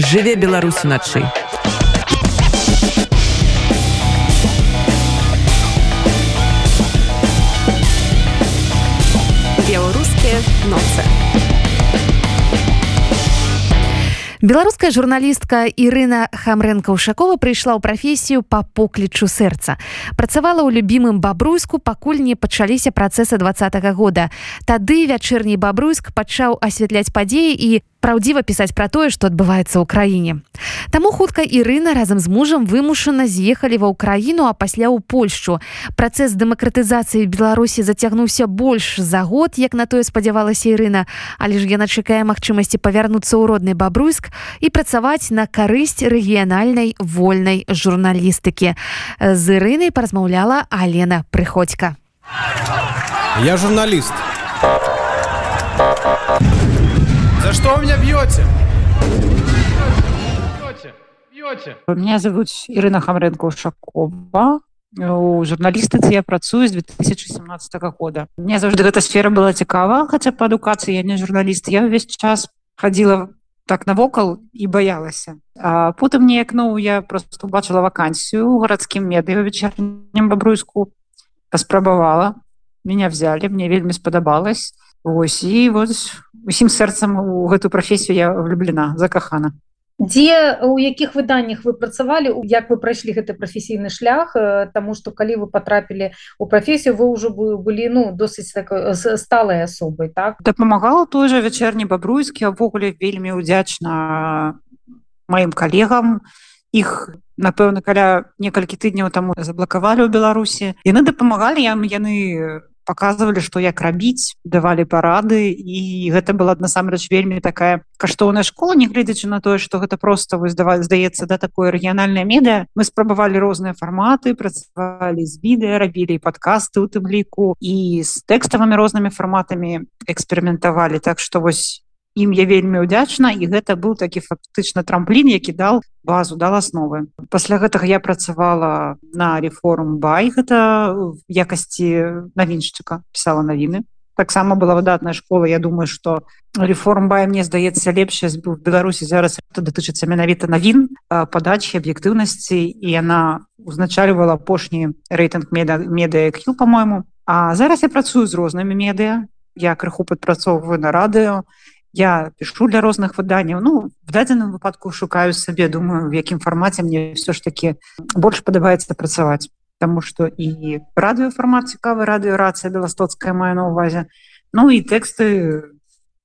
жыве Беларусь уначы беларускія ноцы беларуская журналістка Ірына хамрэнка ушакова прыйшла ў прафесію па поклічу сэрца працавала ў любімым бабруйску пакуль не пачаліся працэсы два -го года. Тады вячэрні бабруйск пачаў асвятляць падзеі і праўдзіва пісаць пра тое што адбываецца ў краіне Таму хутка Ірына разам з мужам вымушана з'ехалі ва ўкраіну а пасля ў Польшчу працэс дэмакратызацыі беларусі зацягнуўся больш за год як на тое спадзявалася Ірына але ж яна чакае магчымасці павярнуцца ў родны бабруйск і працаваць на карысць рэгіянальнай вольнай журналістыкі. З Ірынай паразмаўляла Алена прыходька я журналіст что вы меня бьете? Бьете, бьете. Меня зовут Ирина Хамренко-Ушакова. У журналістыцы я працую з 2017 года. Мне заўжды гэта сфера была цікава, хаця па адукацыі я не журналіст. Я ўвесь час хадзіла так навокал і баялася. А потым неяк ну я просто убачыла вакансію ў гарадскім медыа вечернем бабруйску паспрабавала. Меня взяли, мне вельмі спадабалось. Вось і вот усім сэрцам у гэтую прафесію я влюблена закахана. Дзе у якіх выданнях вы працавалі як вы прайшлі гэты прафесійны шлях Таму што калі вы потрапілі у прафесію вы ўжо былі ну досыць такой сталай асобай так? Дапамагала той жа вячэрні бабруйскі увогуле вельмі удзячна маім калегам. Іх напэўна каля некалькі тыдняў таму заблакавалі ў беларусі. Яны дапамагалі ям яны показывалі что як рабіць давалі парады і гэта была насамрэч вельмі такая каштоўная школа нягледзячы на тое что гэта просто вы здаваць здаецца да такое рэгіянальная медыа. Мы спрабавалі розныя фарматы працавалі з відэа рабілі падкасты у тым ліку і з тэкставымі рознымі фарматамі эксперыментавалі. Так что вось ім я вельмі удзячна і гэта быў такі фактычна трамплін які дал базу дал асновы. Пасля гэтага я працавала на реформ бай гэта якасці навіншчыка пісала навіны. Таксама была выдатная школа. Я думаю что реформ бай мне здаецца лепшая быў беларусі зараз. Это датычыцца менавіта навін падачи аб'ектыўнасці і яна узначальвала апошні рэйтынг меда медыяQ по-моему А зараз я працую з рознымі медыа я крыху падпрацоўваю на радыё я пишу для розных выданняў ну в дадзеным выпадку шукаю сабе думаю в якім фармаце мне все ж таки больш падабаецца працаваць. Потому что і радыёфармат цікавы радыёрацыя беластоцкая мае на увазе ну і тэксты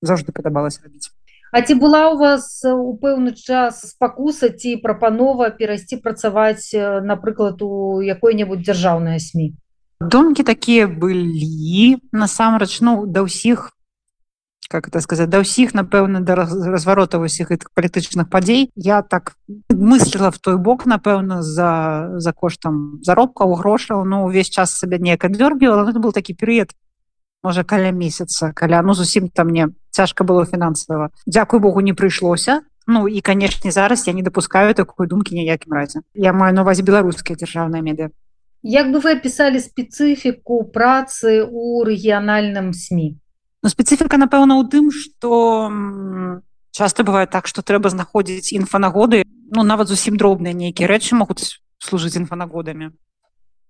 заўжды падабалася рабіць. А ці была у вас у пэўны час спакуса ці прапанова перайсці працаваць напрыклад у якой-небудзь дзяржаўнай сМ думкі такія былі насамрэч ну да ўсіх как это сказать да ўсіх напэўна да разварота усіх гэтых палітычных падзей я так мыслила в той бок напэўна за за коштам заробка у грошаў ну увесь час сабе неяк адвёргівала это был такі перыяд можа каля месяца каля ну зусім там мне цяжка было фінансава Дякую Богу не прыйшлося Ну і канешне зараз я не допускаю такой думкі ніякім разе. Я маю на увазе беларускія дзяржаўныя меды Як бы вы опісалі спецыфіку працы у рэгіянальным сМ Ну, спецыфіка напэўна ў тым что часто бывает так что трэба знаходзіць інфанагоды ну нават зусім дробныя нейкія рэчы могуць служыць інфанагодамі.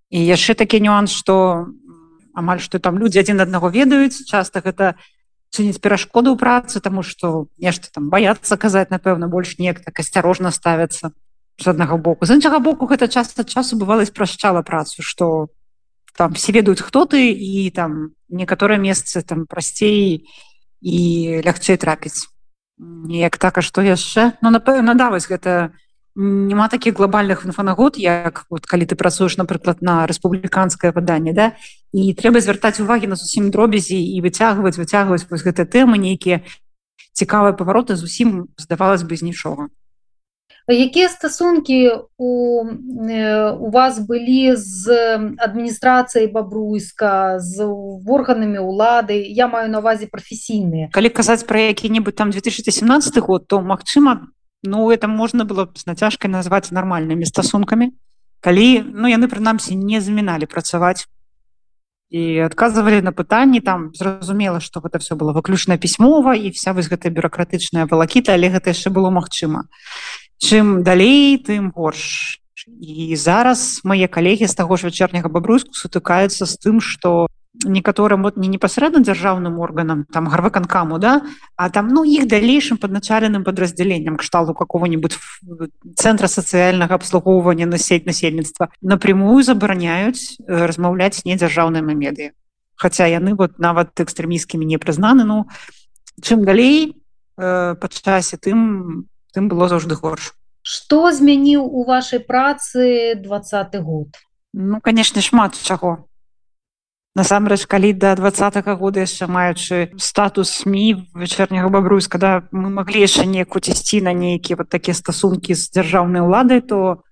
І яшчэ такі нюанс что амаль что там людзі адзін аднаго ведаюць часто гэта чыніць перашкоду ў працы тому что нешта там баяцца казаць напэўна больш неяк так асцярожна ставяцца з аднаго боку. З іншага боку гэта часто часу бывала спрашчала працу что там все ведаюць хто ты і там некаторыя месцы там прасцей і лягчэй трапіць неяк так а што яшчэ? Ну напэўна да вось гэта няма такіх глобальных інфанагод як вот калі ты працуеш напрыклад на рэспубліканскае выданне да і трэба звяртаць увагі на зусім дробязі і выцягваць выцягваць вось гэты тэмы нейкія. Цікавыя павароты зусім здавалось бы з нічога якія стасункі у, у вас былі з адміністрацыяй бабруйска з органамі улады? Я маю на увазе прафесійныя калі казаць пра які-небудзь там 2017 год то Мачыма ну это можна было з нацяжкай назваць нармальнымі стасункамі калі ну яны прынамсі не заміналі працаваць і адказвалі на пытанні там зразумела што гэта все было выключна пісьмова і вся вось гэтая бюрократычная валакіта але гэта яшчэ было магчыма чым далей тым горш. І зараз мае калегі з таго ж вячэрняга бабруйску сутыкаюцца з тым што некаторым вот не непасрэдна дзяржаўным органам там гарваканкаму да а там ну іх далейшым падначаленым подраздзяленнем кшталту какого-нибудь центра сацыяльнага абслугоўвання на сеть насельніцтва напрямую забараняюць э, размаўляць не дзяржаўнымі медыі Хаця яны вот нават экстрэміскімі не прызнаны ну чым далей э, па часе тым тым было заўжды горш. Што змяніў у вашай працы двадцаты год? Ну канешне шмат чаго. Насамрэч калі да двадцатого года яшчэ маючы статус сМ вечерняга бабруйска да мы маглі яшчэ неку цісці на нейкія вот такія стасункі з дзяржаўнай уладай то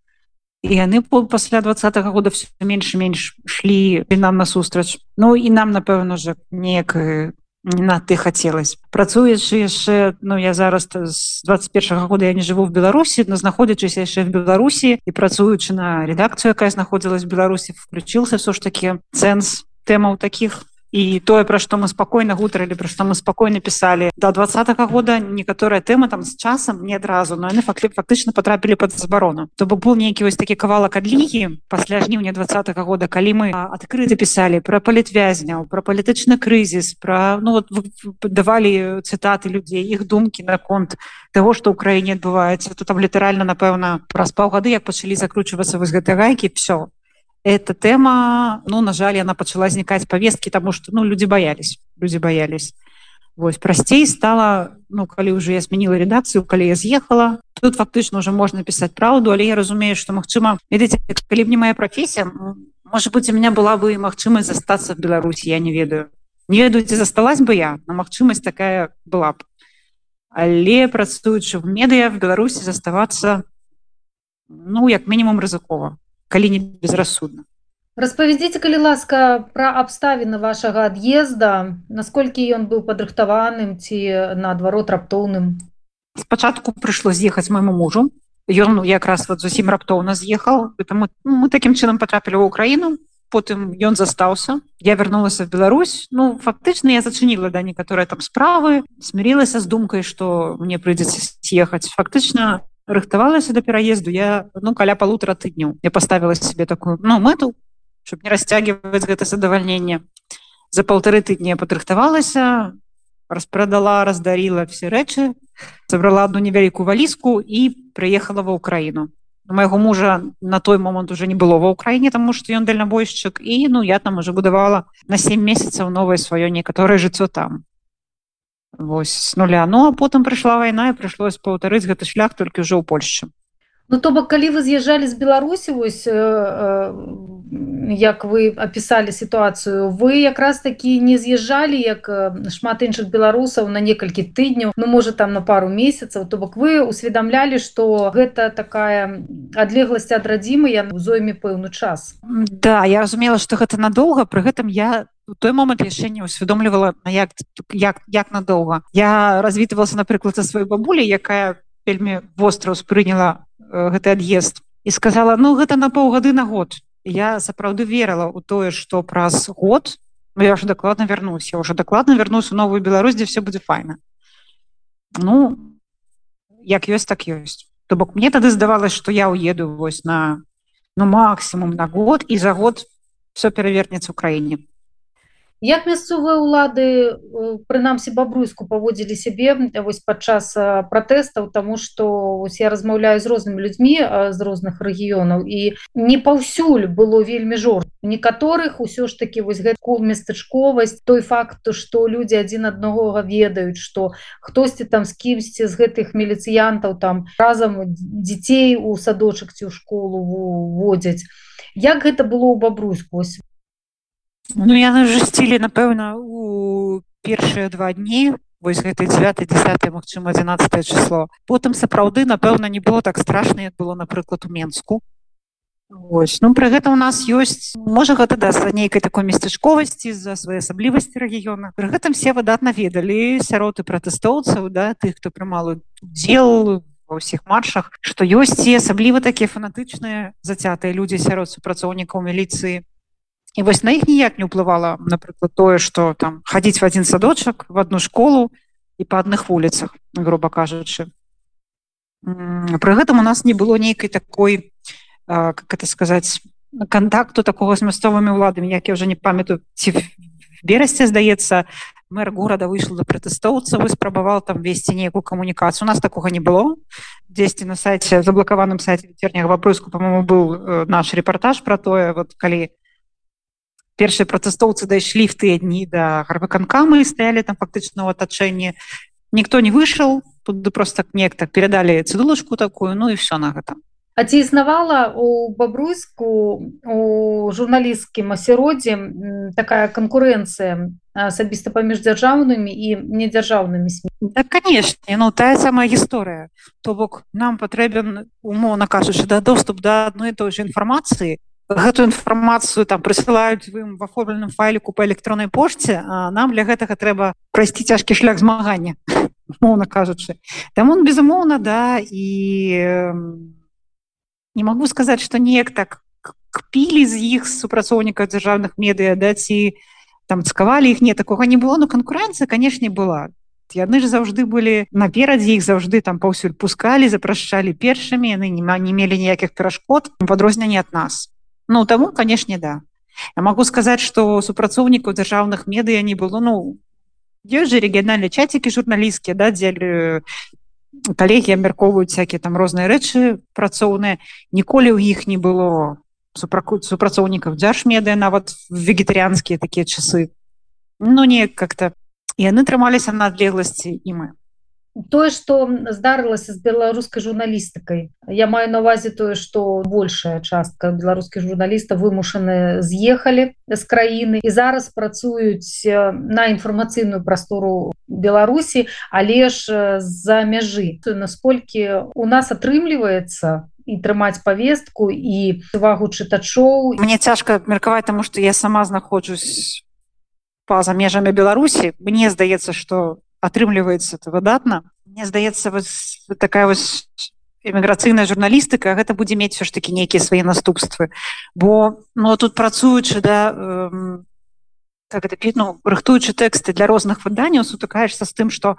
і яны пасля двадцатого года все менш менш шлі нам насустрач. Ну і нам напэўна же неяк не на ты хацелось працуючы яшчэ Ну я зараз з 21 года я не жыву в беларусі но знаходзячыся яшчэ в беларусі і працуючы на редакцыю якая знаходзілась беларусі включился все ж таки цэнс тэмаў таких і тое пра што мы спакойна гутарылі пра што мы спакойна пісалі до два -го года некаторая тэма там з часам не адразу но яны факты фактычна потрапілі под забарону то бок был нейкі вось такі кавалак адлігі пасля жніўня два -го года калі мы адкрыты пісалі про палітвязняў про палітычны крызіс про ну вот давалі цытаты людзей іх думкі наконт того что ўкраіне адбываецца то там літаральна напэўна праз паўгады як пачалі закручвацца вось гэтай гайкі все эта тэма ну на жаль она пачала знікаць повесткі тому что ну люди боялись люди боялись. Вось прасцей стала ну калі уже я змяніла редакцыю калі я з'ехала тут фактычна уже можна пісаць праўду але я разумею что Мачыма ведаце калі б не моя профессия может быть у меня была бы магчымасць застацца в Беларусі я не ведаю. Не ведаю ці засталась бы я на магчымасць такая была б. Але працуючы в медыа в Беларусі заставацца ну як мінімум рызыкова калі не безрассудна. Распавядзіце калі ласка пра абставіны вашага ад'езда насколькі ён быў падрыхтаваным ці наадварот раптоўным? Спачатку прыйшло з'ехаць майму мужу. Ён ну, якраз вот зусім раптоўна з'ехаў. Мы, мы таким чынам потрапілі ў украіну. Потым ён застаўся. Я вярнулася в Беларусь. Ну фактычна я зачыніла да некаторыя там справы. Смирилася з думкай что мне прыйдзецца з'ехаць. Фактычна рыхтавалася до пераезду я ну каля полутора тыдняў я поставила себе такую ну мэту чтобы не расцягивать гэта задавальненне за полторы тыдні падрыхтавалася распрадала раздарила все рэчы забрала одну невялікую валіску і приехала ва ўкраіну майго мужа на той момант уже не было ва ўкраіне тому что ён дальнабойшчык і ну я там уже будавала на 7 месяцаў новое сваё некаторае жыццё там вось с нуля. Ну а потым прыйшла вайна і прыйшлось паўтарыць гэты шлях толькі ўжо ў Польшчы. Ну то бок калі вы з'язджалі з беларусі вось э, э, як вы опісалі сітуацыю вы якраз такі не з'язджалі як э, шмат іншых беларусаў на некалькі тыдняў ну можа там на пару месяцаў. То бок вы усведамлялі что гэта такая адлегласць ад радзімы я зойме пэўны час. Да я разумела что гэта надолго пры гэтым я той момант яшчэ не усведомлівала на як як як надоўга я развітывалася напрыклад за сваёй бабулі якая вельмі востра успрыняла Э, гэты ад'езд і сказала ну гэта на паўгады на год я сапраўды верыла ў тое што праз год ну, я уже дакладна вярнусь я уже дакладна вярнусь у новую Беларусь дзе все будзе файна. Ну як ёсць так ёсць. То бок мне тады здавалось что я уеду вось на ну максимум на год і за год все перавернецца ў краіне як мясцовыя ўлады э, прынамсі бабруйску паводзілі сябе вось падчас пратэстаў тому что ось я размаўляю з рознымі людзьмі з розных рэгіёнаў і не паўсюль было вельмі жор некаторых усё ж таки вось гэтку местачковасць той факт что людзі адзін аднаго ведаюць что хтосьці там з кімсьці з гэтых міліцыянтаў там разам дзяцей у садочак ці ў школу водзяць. Як гэта было ў бабруйску Ну яны жасцілі напэўна у першыя два дні вось гэтай 9 10 магчыма 11 число. Потым сапраўды напэўна не было так страшна як было напрыклад у менску Ось, ну пры гэта у нас ёсць можа гэта да за нейкай такой местачковасці за своеасаблівасці рэгіёна. Пры гэтым все выдатна ведалі сяроты пратэстоўцаў да тых хто прымал удзел ва ўсіх маршах што ёсць і асабліва такія фанатычныя зацятыя людзі сярод супрацоўнікаў міліцыі і вось на іх ніяк не ўплывала напрыклад тое что там хадзіць в один садочак в одну школу і па адных вуліцах грубо кажучы. Пры гэтым у нас не было нейкай такой как это сказаць контакту такого з мясцовымі ўладамі як я уже не памятаю ці берасці здаецца мэр горада выйшла да пратэстоўца вы спрабаваў там весці нейкую камунікацыю. У нас такога не было. Дзесьці на сайте заблакаваным сайце вечерняга вопроску по-моему быў э, наш рэпартаж про тое вот калі першыя пратэстоўцы дайшлі в тыя дні да гарвыканкамы стаялі там фактычна ў атачэнні. Ніхто не выйшаў тут просто неяк так перадалі цыдулачку такую ну і все на гэта А ці існавала у бабруйску у журналісцкім асяроддзе такая канкурэнцыя асабіста паміж дзяржаўнымі і недзяржаўнымі сМ? Да, канешне ну тая самая гісторыя. То бок нам патрэбен умоўна кажучы да доступ да адной той же інфармацыі гэтую інфармацыю там прысылаюць вы в аформленым файліку по электроннай пошце нам для гэтага трэба прайсці цяжкі шлях змагання моўна кажучы. Там он безумоўна да і не могу сказаць что неяк так кпілі з іх супрацоўнікаў дзяржаўных медыа да ці там цкавалі іх. Не такога не было но канкурэнцыя канешне была. Яны ж заўжды былі наперадзе іх заўжды там паўсюль пускалі запрашчалі першымі яны не не мелі ніякіх перашкод падрозненне ад нас ну таму канешне да. Я могу сказаць что супрацоўнікаў дзяржаўных медыа не было. Ну ёсць же рэгіянальныя чацікі журналісцкія да дзе калегі абмяркоўваюць всякие там розныя рэчы працоўныя ніколі ў іх не было супрацоўнікаў дзяржмеды нават вегетарыянскія такія часы. Ну не как-то. Яны трымаліся на адлегласці і мы тое что здарылася з беларускай журналістыкай. Я маю на увазе тое что большая частка беларускіх журналістаў вымушаны з'ехалі з краіны і зараз працуюць на інфармацыйную прастору беларусі але ж за мяжы. Насколькі у нас атрымліваецца трымаць повестку і увагу чытачоў мне цяжка меркаваць тому что я сама знаходжусь па-за межамі беларусі. Мне здаецца что атрымліваецца это выдатна. Мне здаецца вось, такая вось эміграцыйная журналістыка гэта будзе мець все ж таки нейкія свае наступствы. Бо ну тут працуючы да так это ну, рыхтуючы тэксты для розных выданняў сутыкаешься з тым что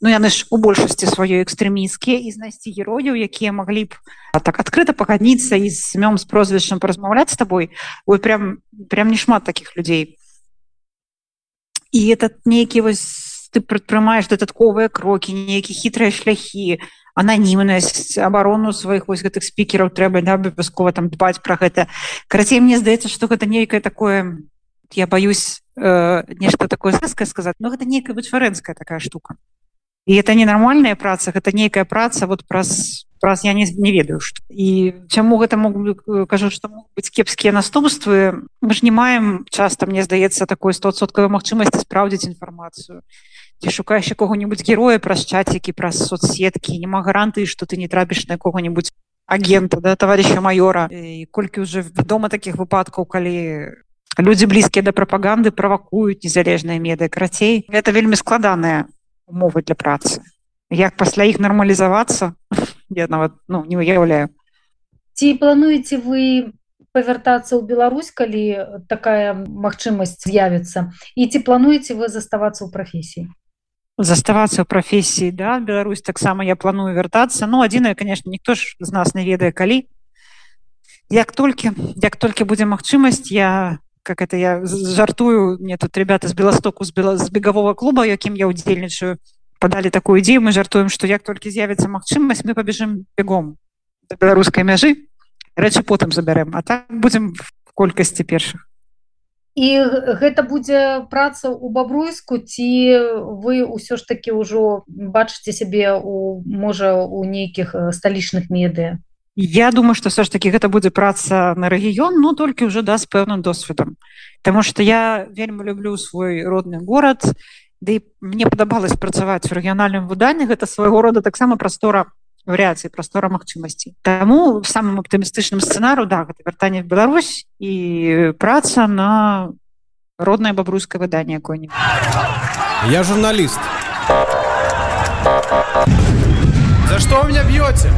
ну яны ж у большасці сваёй экстрэміскія і знайсці герояў якія маглі б так адкрыта пагадніцца і з смём з прозвішчам паразмаўляць з табой. Ой прям прям не шмат таких людзей. І этот нейкі вось ты прадпрымаеш дадатковыя крокі нейкі хітрыя шляхі ананімнасць абарону сваіх вось гэтых спікераў трэба да, абавязкова там дбаць пра гэта карацей мне здаецца што гэта нейкае такое я боюсь э, нешта такое заскае сказаць но гэта нейкая вычварэнская такая штука. І это ненармальная праца гэта нейкая праца вот праз праз я не, не ведаю што і чаму гэта могу кажу што быць кепскія наступствы мы ж не маем часта мне здаецца такой стосоткавай магчымасці спраўдзіць інфармацыю ці шукаеш якога-нибудь героя праз чацікі праз соцсеткі няма гарантыі што ты не трапіш на якога-нибудь агента да товарища майора. І колькі уже вядома таких выпадкаў калі люди блізкія да прапаганды правакуюць незалежныя меды карацей это вельмі складаная умовы для працы. Як пасля іх нармалізавацца я нават ну не выяўляю ці плануеце вы павяртацца ў Беларусь калі такая магчымасць з'явіцца? І ці плануеце вы заставацца ў прафесіі? Заставацца ў прафесіі да Беларусь таксама я планую вяртацца. Ну адзінае конечно ніхто ж з нас не ведае калі. Як толькі як толькі будзе магчымасць я как это я жартую. Мне тут ребята з беластоку з бела з бегавого клуба якім я удзельнічаю падалі такую ідзею мы жартуем што як толькі з'явіцца магчымасць мы пабежым бегом беларускай мяжы рэчы потым забярэм а так будзем в колькасці першых. І гэта будзе праца ў бабруйску ці вы ўсё ж таки ўжо бачыце сябе у можа у нейкіх сталічных медыа? Я думаю что все ж таки гэта будзе праца на рэгіён но толькі ўжо да з пэўным досведам. Таму что я вельмі люблю свой родны горад Ды мне падабалось працаваць у рэгіянальным выданні. Гэта свайго рода таксама прастора варыяцыі прастора магчымасці Таму самым аптымістычным сцэнару да гэта вяртанне в Беларусь і праца на роднае бабруйскае выданне якое-нибудь Я журналіст. За что у меня б'ёце?